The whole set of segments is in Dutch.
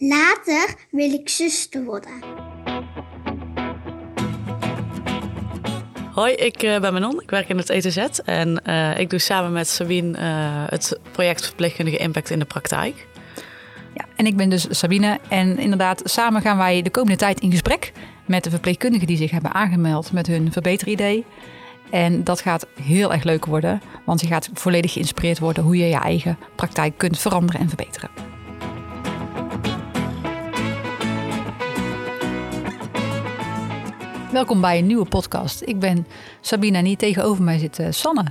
Later wil ik zuster worden. Hoi, ik uh, ben Manon. Ik werk in het ETZ en uh, ik doe samen met Sabine uh, het project Verpleegkundige Impact in de Praktijk. Ja, en ik ben dus Sabine en inderdaad samen gaan wij de komende tijd in gesprek met de verpleegkundigen die zich hebben aangemeld met hun verbeteridee. En dat gaat heel erg leuk worden, want je gaat volledig geïnspireerd worden hoe je je eigen praktijk kunt veranderen en verbeteren. Welkom bij een nieuwe podcast. Ik ben Sabina en hier tegenover mij zit uh, Sanne.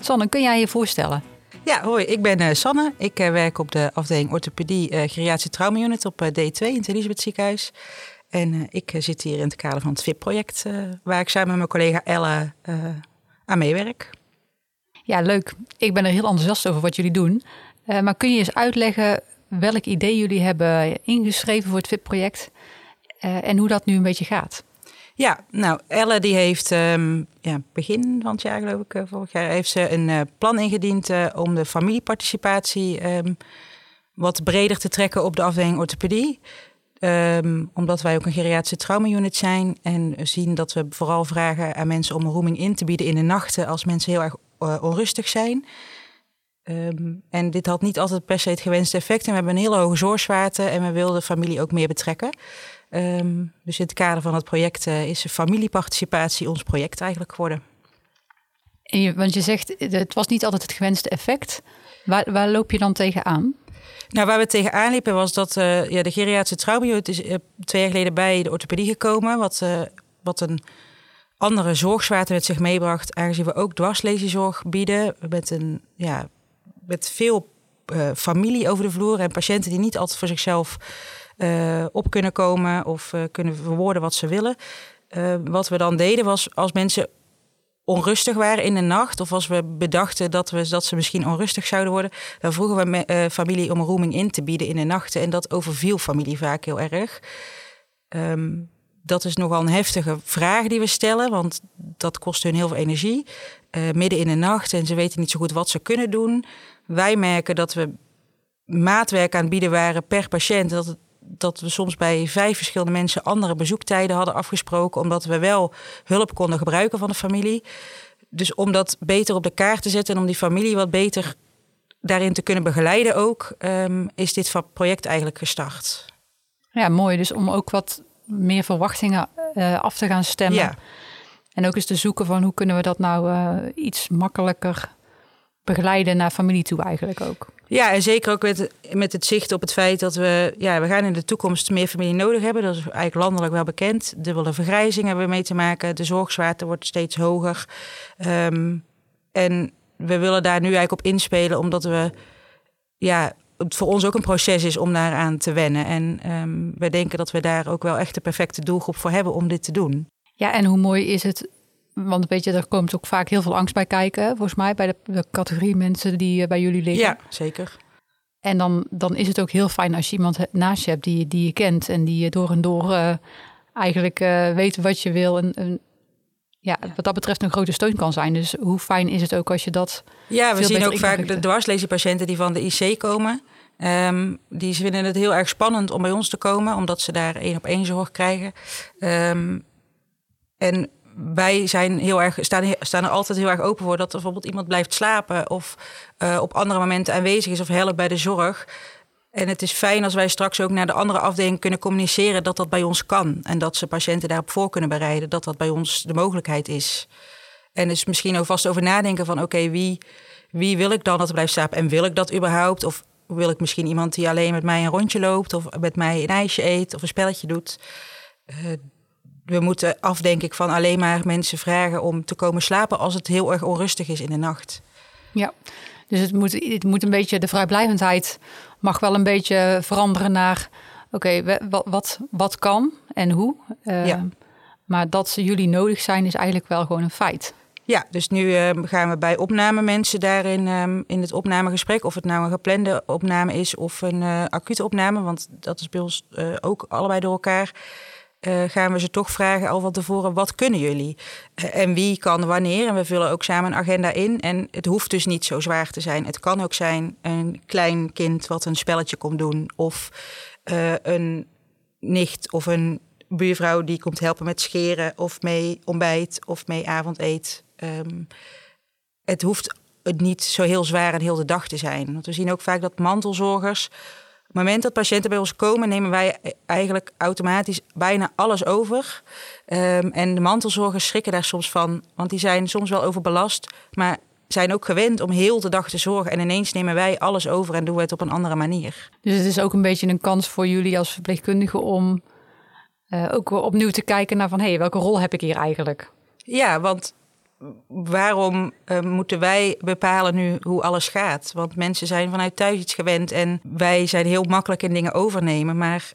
Sanne, kun jij je voorstellen? Ja, hoi, ik ben uh, Sanne. Ik uh, werk op de afdeling orthopedie geriatrische trauma unit op D2 in het Elisabeth ziekenhuis. En ik zit hier in het kader van het VIP-project, waar ik samen met mijn collega Elle aan meewerk. Ja, leuk. Ik ben er heel enthousiast over wat jullie doen. maar kun je eens uitleggen welk idee jullie hebben ingeschreven voor het VIP-project en hoe dat nu een beetje gaat? Ja, nou, Elle die heeft um, ja, begin van het jaar, geloof ik, uh, vorig jaar, heeft ze een uh, plan ingediend uh, om de familieparticipatie um, wat breder te trekken op de afdeling orthopedie. Um, omdat wij ook een geriatrische trauma-unit zijn en zien dat we vooral vragen aan mensen om een roeming in te bieden in de nachten als mensen heel erg onrustig zijn. en dit had niet altijd per se het gewenste effect. En we hebben een hele hoge zorgzwaarte en we wilden de familie ook meer betrekken. Um, dus in het kader van het project uh, is familieparticipatie ons project eigenlijk geworden. En je, want je zegt, het was niet altijd het gewenste effect. Waar, waar loop je dan tegenaan? Nou, waar we tegenaan liepen was dat uh, ja, de geriatrische traumabio is uh, twee jaar geleden bij de orthopedie gekomen. Wat, wat een andere zorgzwaarte met zich meebracht. Aangezien we ook dwarslesiezorg bieden. Met, een, ja, met veel familie over de vloer en patiënten die niet altijd voor zichzelf uh, op kunnen komen of uh, kunnen verwoorden wat ze willen. Uh, wat we dan deden was als mensen onrustig waren in de nacht, of als we bedachten dat, we, dat ze misschien onrustig zouden worden, dan vroegen we familie om rooming in te bieden in de nachten. En dat overviel familie vaak heel erg. Um, dat is nogal een heftige vraag die we stellen, want dat kost hun heel veel energie. midden in de nacht en ze weten niet zo goed wat ze kunnen doen. Wij merken dat we maatwerk aan bieden waren per patiënt. Dat dat we soms bij vijf verschillende mensen andere bezoektijden hadden afgesproken, omdat we wel hulp konden gebruiken van de familie. Dus om dat beter op de kaart te zetten en om die familie wat beter daarin te kunnen begeleiden ook, um, is dit project eigenlijk gestart. Ja, mooi. Dus om ook wat meer verwachtingen uh, af te gaan stemmen. Ja. En ook eens te zoeken van hoe kunnen we dat nou uh, iets makkelijker begeleiden naar familie toe eigenlijk ook. Ja, en zeker ook met, met het zicht op het feit dat we, ja, we gaan in de toekomst meer familie nodig hebben. Dat is eigenlijk landelijk wel bekend. Dubbele vergrijzing hebben we mee te maken. De zorgzwaarte wordt steeds hoger. Um, en we willen daar nu eigenlijk op inspelen, omdat we, ja, het voor ons ook een proces is om daaraan te wennen. En um, we denken dat we daar ook wel echt de perfecte doelgroep voor hebben om dit te doen. Ja, en hoe mooi is het want weet je, er komt ook vaak heel veel angst bij kijken, volgens mij, bij de, de categorie mensen die uh, bij jullie liggen. Ja, zeker. En dan, dan is het ook heel fijn als je iemand naast je hebt die, die je kent en die je door en door uh, eigenlijk uh, weet wat je wil. En, en ja, wat dat betreft een grote steun kan zijn. Dus hoe fijn is het ook als je dat. Ja, we zien ook vaak de dwarslezingpatiënten die van de IC komen. Um, die vinden het heel erg spannend om bij ons te komen, omdat ze daar één op één zorg krijgen. Um, en wij zijn heel erg, staan, staan er altijd heel erg open voor dat er bijvoorbeeld iemand blijft slapen of uh, op andere momenten aanwezig is of helpt bij de zorg. En het is fijn als wij straks ook naar de andere afdeling kunnen communiceren dat dat bij ons kan. En dat ze patiënten daarop voor kunnen bereiden, dat dat bij ons de mogelijkheid is. En dus misschien ook vast over nadenken van oké, wie, wie wil ik dan dat er blijft slapen? En wil ik dat überhaupt? Of wil ik misschien iemand die alleen met mij een rondje loopt of met mij een ijsje eet of een spelletje doet? Uh, we moeten af, denk ik, van alleen maar mensen vragen om te komen slapen als het heel erg onrustig is in de nacht. Ja, dus het moet, het moet een beetje, de vrijblijvendheid mag wel een beetje veranderen naar, oké, wat, wat, wat kan en hoe. Uh, ja. Maar dat ze jullie nodig zijn is eigenlijk wel gewoon een feit. Ja, dus nu uh, gaan we bij opname mensen daarin um, in het opnamegesprek, of het nou een geplande opname is of een uh, acute opname, want dat is bij ons ook allebei door elkaar eh, gaan we ze toch vragen al van tevoren: wat kunnen jullie? Uh, en wie kan wanneer? En we vullen ook samen een agenda in. En het hoeft dus niet zo zwaar te zijn. Het kan ook zijn een klein kind wat een spelletje komt doen, of uh, een nicht of een buurvrouw die komt helpen met scheren, of mee ontbijt of mee avondeet. Um, het hoeft niet zo heel zwaar en heel de dag te zijn. Want we zien ook vaak dat mantelzorgers het moment dat patiënten bij ons komen, nemen wij eigenlijk automatisch bijna alles over. Um, en de mantelzorgers schrikken daar soms van, want die zijn soms wel overbelast, maar zijn ook gewend om heel de dag te zorgen. En ineens nemen wij alles over en doen we het op een andere manier. Dus het is ook een beetje een kans voor jullie als verpleegkundigen om uh, ook opnieuw te kijken naar van hé, hey, welke rol heb ik hier eigenlijk? Ja, want waarom uh, moeten wij bepalen nu hoe alles gaat? Want mensen zijn vanuit thuis iets gewend en wij zijn heel makkelijk in dingen overnemen. Maar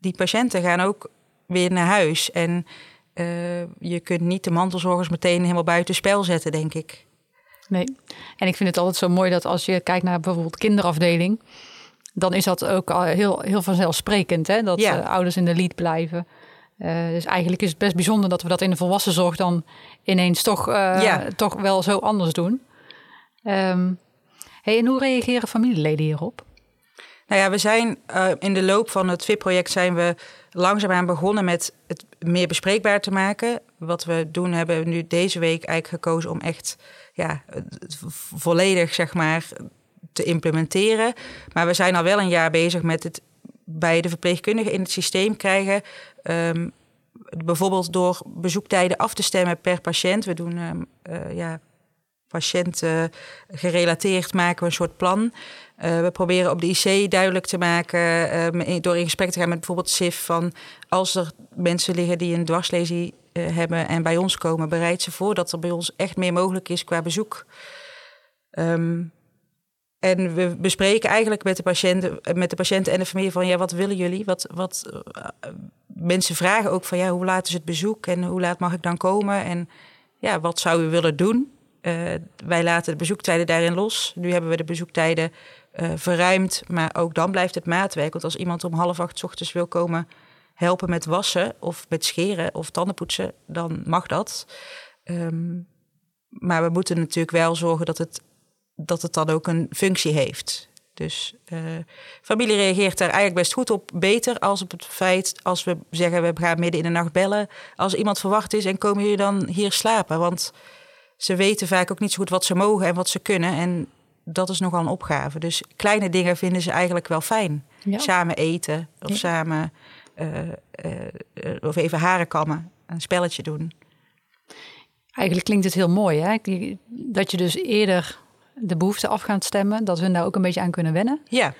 die patiënten gaan ook weer naar huis. En uh, je kunt niet de mantelzorgers meteen helemaal buiten spel zetten, denk ik. Nee, en ik vind het altijd zo mooi dat als je kijkt naar bijvoorbeeld kinderafdeling, dan is dat ook al heel, heel vanzelfsprekend, hè? dat ja. uh, ouders in de lead blijven. Uh, dus eigenlijk is het best bijzonder dat we dat in de volwassenzorg dan ineens toch, uh, ja. toch wel zo anders doen. Um, hey, en hoe reageren familieleden hierop? Nou ja, we zijn uh, in de loop van het VIP-project zijn we langzaamaan begonnen met het meer bespreekbaar te maken. Wat we doen, hebben we nu deze week eigenlijk gekozen om echt ja, volledig zeg maar te implementeren. Maar we zijn al wel een jaar bezig met het bij de verpleegkundigen in het systeem krijgen. Um, bijvoorbeeld door bezoektijden af te stemmen per patiënt. We doen um, ja, patiënten gerelateerd maken we een soort plan. Uh, we proberen op de IC duidelijk te maken, um, door in gesprek te gaan met bijvoorbeeld SIF, van als er mensen liggen die een dwarslesie uh, hebben en bij ons komen, bereid ze voor dat er bij ons echt meer mogelijk is qua bezoek. Um, en we bespreken eigenlijk met de patiënten, met de patiënten en de familie van ja, wat willen jullie? Wat, wat uh, mensen vragen ook van ja, hoe laat is het bezoek en hoe laat mag ik dan komen? En ja, wat zou u willen doen? Uh, wij laten de bezoektijden daarin los. Nu hebben we de bezoektijden uh, verruimd, maar ook dan blijft het maatwerk. Want als iemand om half acht ochtends wil komen helpen met wassen of met scheren of tandenpoetsen, dan mag dat. Um, maar we moeten natuurlijk wel zorgen dat het dat het dan ook een functie heeft. Dus uh, familie reageert daar eigenlijk best goed op. Beter als op het feit, als we zeggen we gaan midden in de nacht bellen. Als iemand verwacht is en komen jullie dan hier slapen? Want ze weten vaak ook niet zo goed wat ze mogen en wat ze kunnen. En dat is nogal een opgave. Dus kleine dingen vinden ze eigenlijk wel fijn. Ja. Samen eten of ja. samen uh, uh, of even haren kammen, een spelletje doen. Eigenlijk klinkt het heel mooi, hè? Dat je dus eerder de behoefte af gaan stemmen, dat hun daar ook een beetje aan kunnen wennen. Ja.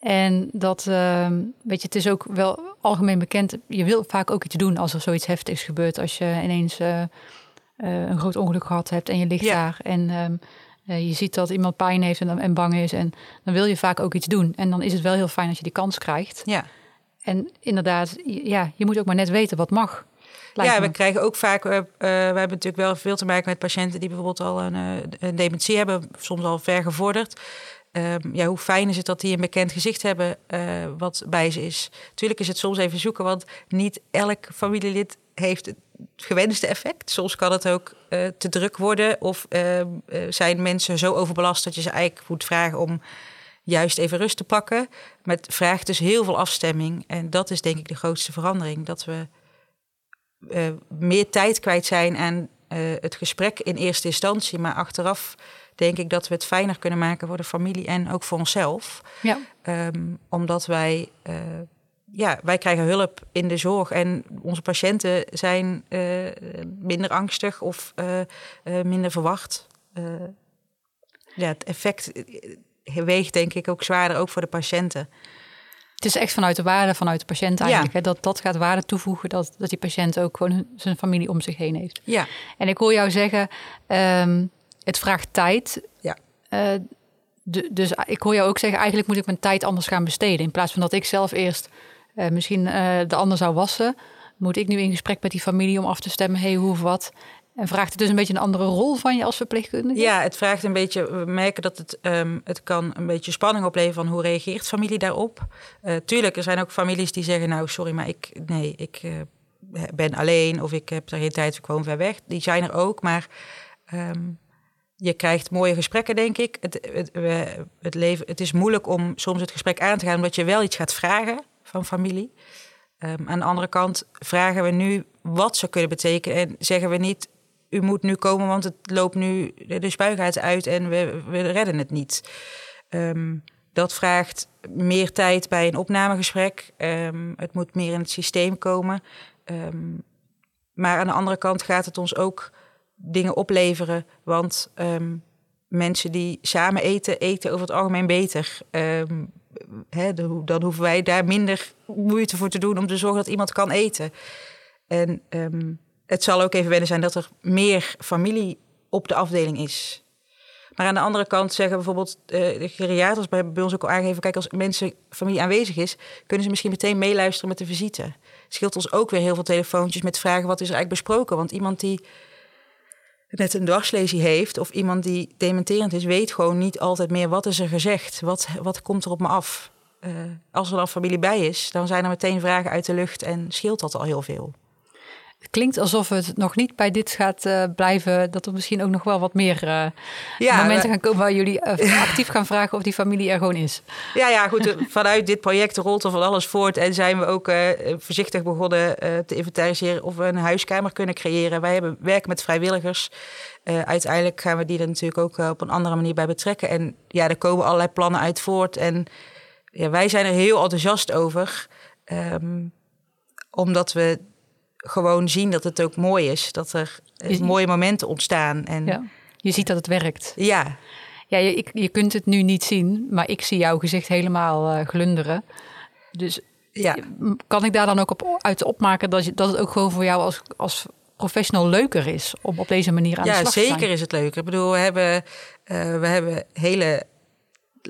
En dat, uh, weet je, het is ook wel algemeen bekend. Je wil vaak ook iets doen als er zoiets heftigs gebeurt. Als je ineens uh, uh, een groot ongeluk gehad hebt en je ligt ja. daar. En um, je ziet dat iemand pijn heeft en, en bang is. En dan wil je vaak ook iets doen. En dan is het wel heel fijn als je die kans krijgt. Ja. En inderdaad, ja, je moet ook maar net weten wat mag. Ja, we krijgen ook vaak, uh, uh, we hebben natuurlijk wel veel te maken met patiënten die bijvoorbeeld al een, uh, een dementie hebben, soms al ver gevorderd. Um, ja, hoe fijn is het dat die een bekend gezicht hebben wat bij ze is. Tuurlijk is het soms even zoeken, want niet elk familielid heeft het gewenste effect. Soms kan het ook te druk worden of ehm, zijn mensen zo overbelast dat je ze eigenlijk moet vragen om juist even rust te pakken. Maar het vraagt dus heel veel afstemming en dat is denk ik de grootste verandering. Dat we uh, meer tijd kwijt zijn aan uh, het gesprek in eerste instantie. Maar achteraf denk ik dat we het fijner kunnen maken voor de familie en ook voor onszelf. Ja. Um, omdat wij, uh, ja, wij krijgen hulp in de zorg en onze patiënten zijn minder angstig of minder verwacht. ja, het effect weegt denk ik ook zwaarder, ook voor de patiënten. Het is echt vanuit de waarde, vanuit de patiënt eigenlijk. Ja. Hè? Dat, dat gaat waarde toevoegen, dat, dat die patiënt ook gewoon zijn familie om zich heen heeft. Ja. En ik hoor jou zeggen, um, het vraagt tijd. Ja. Uh, de, dus ik hoor jou ook zeggen, eigenlijk moet ik mijn tijd anders gaan besteden. In plaats van dat ik zelf eerst uh, misschien uh, de ander zou wassen, moet ik nu in gesprek met die familie om af te stemmen, hey, hoe of wat. En vraagt het dus een beetje een andere rol van je als verpleegkundige? Ja, het vraagt een beetje. We merken dat het, um, het kan een beetje spanning opleveren van hoe reageert familie daarop. Uh, tuurlijk, er zijn ook families die zeggen: Nou, sorry, maar ik, nee, ik, uh, ben alleen of ik heb er geen tijd, ik woon ver weg. Die zijn er ook, maar ehm, je krijgt mooie gesprekken, denk ik. Het, het, leven, het is moeilijk om soms het gesprek aan te gaan, omdat je wel iets gaat vragen van familie. Um, aan de andere kant vragen we nu wat ze kunnen betekenen en zeggen we niet, u moet nu komen, want het loopt nu de spuigaat uit en we, redden het niet. Um, dat vraagt meer tijd bij een opnamegesprek. Um, het moet meer in het systeem komen. Um, maar aan de andere kant gaat het ons ook dingen opleveren. Want mensen die samen eten, eten over het algemeen beter. Dan hoeven wij daar minder moeite voor te doen om te zorgen dat iemand kan eten. En het zal ook even wennen zijn dat er meer familie op de afdeling is. Maar aan de andere kant zeggen bijvoorbeeld uh, de geriaters bij, bij ons ook al aangegeven... kijk, als mensen, familie aanwezig is... kunnen ze misschien meteen meeluisteren met de visite. Scheelt ons ook weer heel veel telefoontjes met vragen... wat is er eigenlijk besproken? Want iemand die net een dwarslesie heeft... of iemand die dementerend is... weet gewoon niet altijd meer wat is er gezegd. Wat, wat komt er op me af? Uh, als er dan familie bij is, dan zijn er meteen vragen uit de lucht... en scheelt dat al heel veel. Het klinkt alsof het nog niet bij dit gaat uh, blijven. Dat er misschien ook nog wel wat meer uh, ja, momenten gaan komen waar jullie uh, actief gaan vragen of die familie er gewoon is. Ja, ja, goed. Vanuit dit project rolt er van alles voort. En zijn we ook voorzichtig begonnen te inventariseren of we een huiskamer kunnen creëren. Wij hebben werken met vrijwilligers. uiteindelijk gaan we die er natuurlijk ook op een andere manier bij betrekken. En ja, er komen allerlei plannen uit voort. En ja, wij zijn er heel enthousiast over. Um, omdat we gewoon zien dat het ook mooi is. Dat er mooie momenten ontstaan. En, ja. Je ziet dat het werkt. Ja. Ja, je, je kunt het nu niet zien, maar ik zie jouw gezicht helemaal uh, glunderen. Dus ja. kan ik daar dan ook op, uit opmaken dat, je, dat het ook gewoon voor jou als, als professional leuker is om op deze manier aan ja, de slag te zijn? Ja, zeker is het leuker. Ik bedoel, we hebben, uh, we hebben hele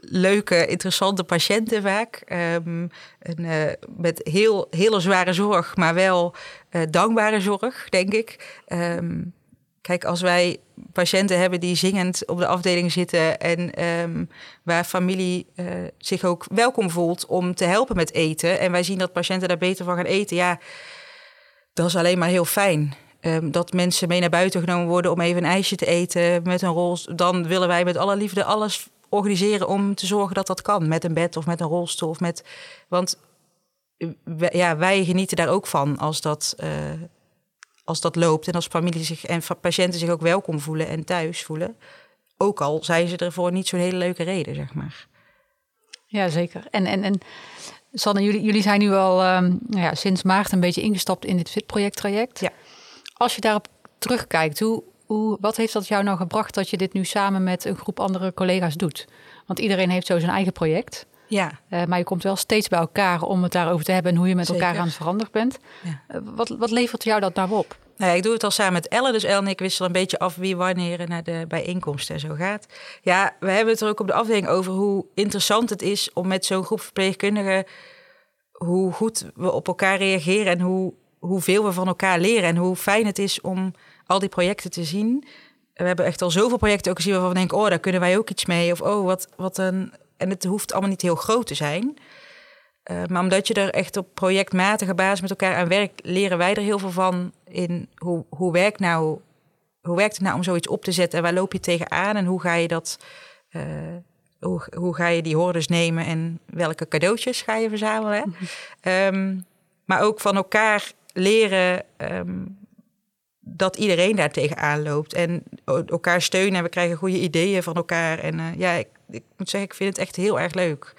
leuke, interessante patiënten vaak. En, uh, met heel, hele zware zorg, maar wel uh, dankbare zorg, denk ik. Um, kijk, als wij patiënten hebben die zingend op de afdeling zitten en um, waar familie uh, zich ook welkom voelt om te helpen met eten. En wij zien dat patiënten daar beter van gaan eten. Ja, dat is alleen maar heel fijn. Dat mensen mee naar buiten genomen worden om even een ijsje te eten met een rol. Dan willen wij met alle liefde alles organiseren om te zorgen dat dat kan. Met een bed of met een rolstoel. Of met, want ja, wij genieten daar ook van als dat, uh, als dat loopt. En als familie zich en patiënten zich ook welkom voelen en thuis voelen. Ook al zijn ze er voor niet zo'n hele leuke reden, zeg maar. Ja, zeker. En, en, en Sanne, jullie, jullie zijn nu al um, nou ja, sinds maart een beetje ingestapt in dit FIT-project-traject. Ja. Als je daarop terugkijkt, hoe, hoe, wat heeft dat jou nou gebracht dat je dit nu samen met een groep andere collega's doet? Want iedereen heeft zo zijn eigen project. Ja. Uh, maar je komt wel steeds bij elkaar om het daarover te hebben en hoe je met Zeker. elkaar aan het veranderen bent. Ja. Uh, wat, wat levert jou dat nou op? Nou ja, ik doe het al samen met Elle. Dus Elle en ik wisselen een beetje af wie wanneer naar de bijeenkomsten en zo gaat. Ja, we hebben het er ook op de afdeling over hoe interessant het is om met zo'n groep verpleegkundigen... hoe goed we op elkaar reageren en hoe, hoeveel we van elkaar leren. En hoe fijn het is om al die projecten te zien. We hebben echt al zoveel projecten ook gezien waarvan we denken... oh, daar kunnen wij ook iets mee. Of oh, wat, wat een... En het hoeft allemaal niet heel groot te zijn. Uh, maar omdat je er echt op projectmatige basis met elkaar aan werkt... leren wij er heel veel van in hoe, hoe, werkt, nou, hoe werkt het nou om zoiets op te zetten... en waar loop je tegenaan en hoe ga je dat... Uh, hoe, hoe ga je die hordes nemen en welke cadeautjes ga je verzamelen. Mm -hmm. um, maar ook van elkaar leren... Um, dat iedereen daar tegenaan loopt en elkaar steunen. En we krijgen goede ideeën van elkaar. En uh, ja, ik, ik, moet zeggen, ik vind het echt heel erg leuk.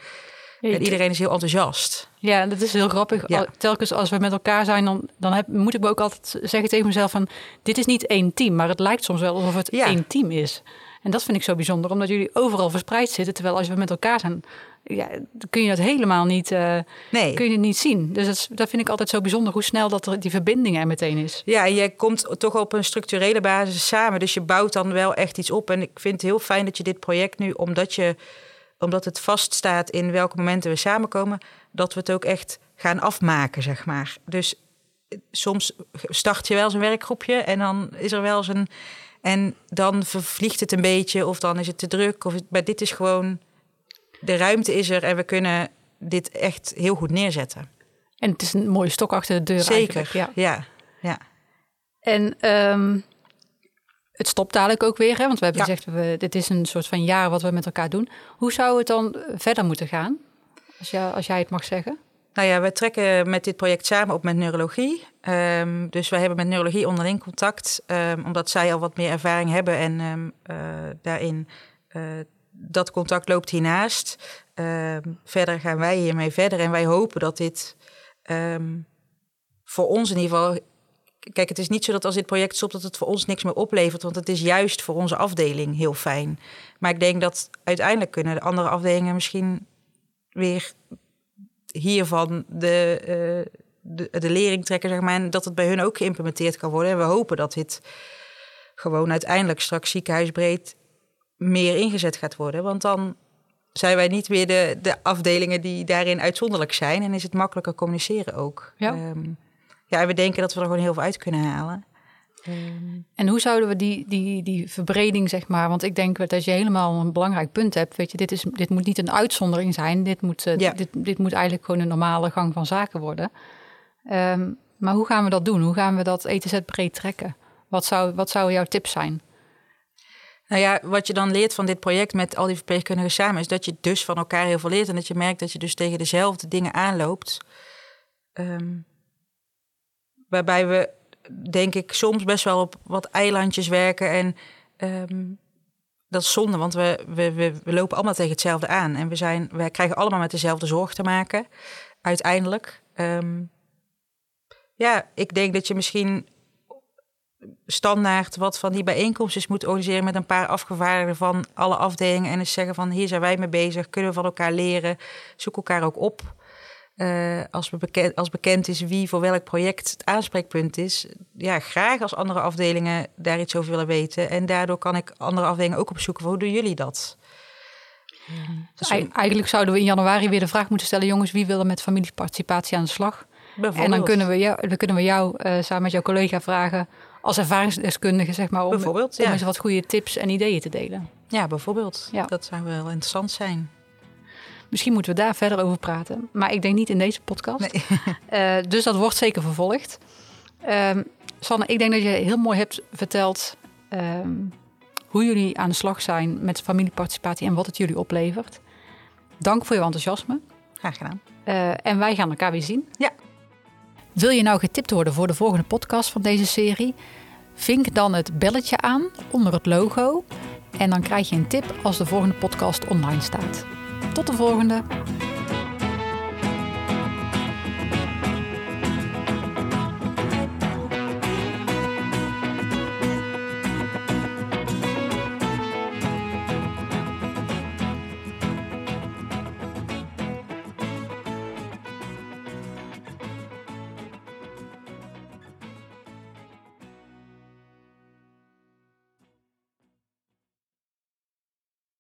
En iedereen is heel enthousiast. Ja, dat is heel grappig. Ja. Telkens als we met elkaar zijn, dan, dan heb, moet ik me ook altijd zeggen tegen mezelf van... dit is niet één team, maar het lijkt soms wel alsof het ja. één team is. En dat vind ik zo bijzonder, omdat jullie overal verspreid zitten. Terwijl als we met elkaar zijn, ja, dan kun je dat helemaal niet, uh, nee. kun je het niet zien. Dus dat, dat, vind ik altijd zo bijzonder, hoe snel dat er, die verbinding er meteen is. Ja, je komt toch op een structurele basis samen. Dus je bouwt dan wel echt iets op. En ik vind het heel fijn dat je dit project nu, omdat, je, omdat het vaststaat in welke momenten we samenkomen, dat we het ook echt gaan afmaken, zeg maar. Dus soms start je wel eens een werkgroepje en dan is er wel eens een... En dan vervliegt het een beetje of dan is het te druk. Of het, maar dit is gewoon de ruimte is er en we kunnen dit echt heel goed neerzetten. En het is een mooie stok achter de deur Zeker, ja. ja. ja. En ehm, het stopt dadelijk ook weer, hè? want we hebben Ja. gezegd, we, dit is een soort van jaar wat we met elkaar doen. Hoe zou het dan verder moeten gaan? Als, jij- als jij het mag zeggen. Nou ja, we trekken met dit project samen op met neurologie. Ehm, dus wij hebben met neurologie onderling contact, ehm, omdat zij al wat meer ervaring hebben en ehm, eh, daarin eh, dat contact loopt hiernaast. Verder gaan wij hiermee verder en wij hopen dat dit voor ons in ieder geval. Kijk, het is niet zo dat als dit project stopt dat het voor ons niks meer oplevert, want het is juist voor onze afdeling heel fijn. Maar ik denk dat uiteindelijk kunnen de andere afdelingen misschien weer hiervan de, eh, de, de lering trekken, zeg maar, en dat het bij hun ook geïmplementeerd kan worden. En we hopen dat dit gewoon uiteindelijk straks ziekenhuisbreed meer ingezet gaat worden. Want dan zijn wij niet meer de, de afdelingen die daarin uitzonderlijk zijn. En is het makkelijker communiceren ook. Ja. Ehm, ja, en we denken dat we er gewoon heel veel uit kunnen halen. En hoe zouden we die, die, die verbreding, zeg maar, want ik denk dat je helemaal een belangrijk punt hebt. Weet je, dit, is, dit moet niet een uitzondering zijn. Dit moet, eh, Ja. dit, dit moet eigenlijk gewoon een normale gang van zaken worden. Ehm, maar hoe gaan we dat doen? Hoe gaan we dat ETZ breed trekken? Wat zou, wat zou jouw tip zijn? Nou ja, wat je dan leert van dit project met al die verpleegkundigen samen, is dat je dus van elkaar heel veel leert. En dat je merkt dat je dus tegen dezelfde dingen aanloopt. Ehm, waarbij we, denk ik, soms best wel op wat eilandjes werken. En ehm, dat is zonde, want we, we, we, lopen allemaal tegen hetzelfde aan. En we, zijn, we krijgen allemaal met dezelfde zorg te maken, uiteindelijk. Ehm, ja, ik denk dat je misschien standaard wat van die bijeenkomsten moet organiseren met een paar afgevaardigden van alle afdelingen en eens zeggen van hier zijn wij mee bezig, kunnen we van elkaar leren, zoek elkaar ook op. Eh, als, we bekend, als bekend is wie voor welk project het aanspreekpunt is, ja, graag als andere afdelingen daar iets over willen weten. En daardoor kan ik andere afdelingen ook opzoeken. Hoe doen jullie dat? Dus ei- eigenlijk zouden we in januari weer de vraag moeten stellen: jongens, wie wil er met familieparticipatie aan de slag? En dan kunnen we jou, dan kunnen we jou eh, samen met jouw collega vragen als ervaringsdeskundige, zeg maar, om, Bijvoorbeeld, om eens wat goede tips en ideeën te delen. Ja, bijvoorbeeld. Ja. Dat zou wel interessant zijn. Misschien moeten we daar verder over praten. Maar ik denk niet in deze podcast. Nee. Eh, dus dat wordt zeker vervolgd. Ehm, Sanne, ik denk dat je heel mooi hebt verteld ehm, hoe jullie aan de slag zijn met familieparticipatie en wat het jullie oplevert. Dank voor je enthousiasme. Graag gedaan. Eh, en wij gaan elkaar weer zien. Ja. Wil je nou getipt worden voor de volgende podcast van deze serie? Vink dan het belletje aan onder het logo. En dan krijg je een tip als de volgende podcast online staat. Tot de volgende!